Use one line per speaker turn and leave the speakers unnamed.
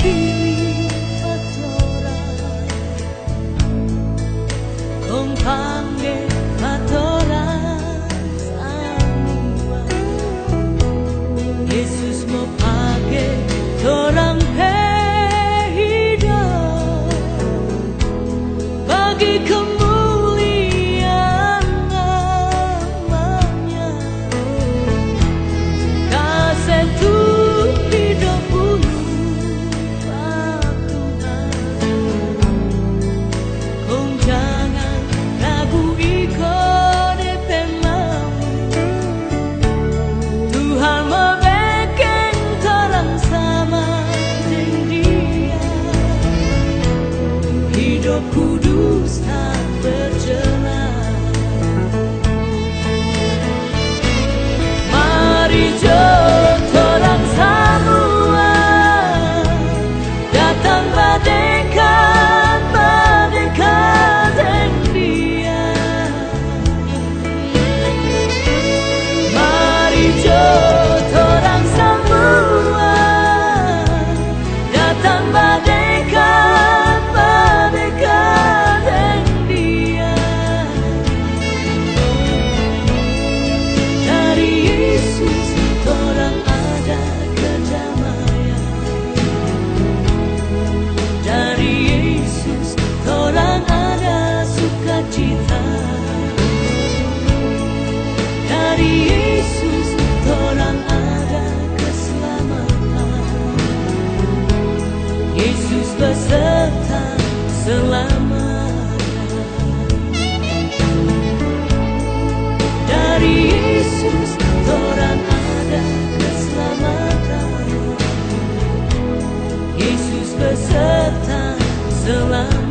비밀 같더라. 건방에 같더라. 삶과 예수 못하게 더랑 페이라 바기 그 hidup kuduskan datang selalu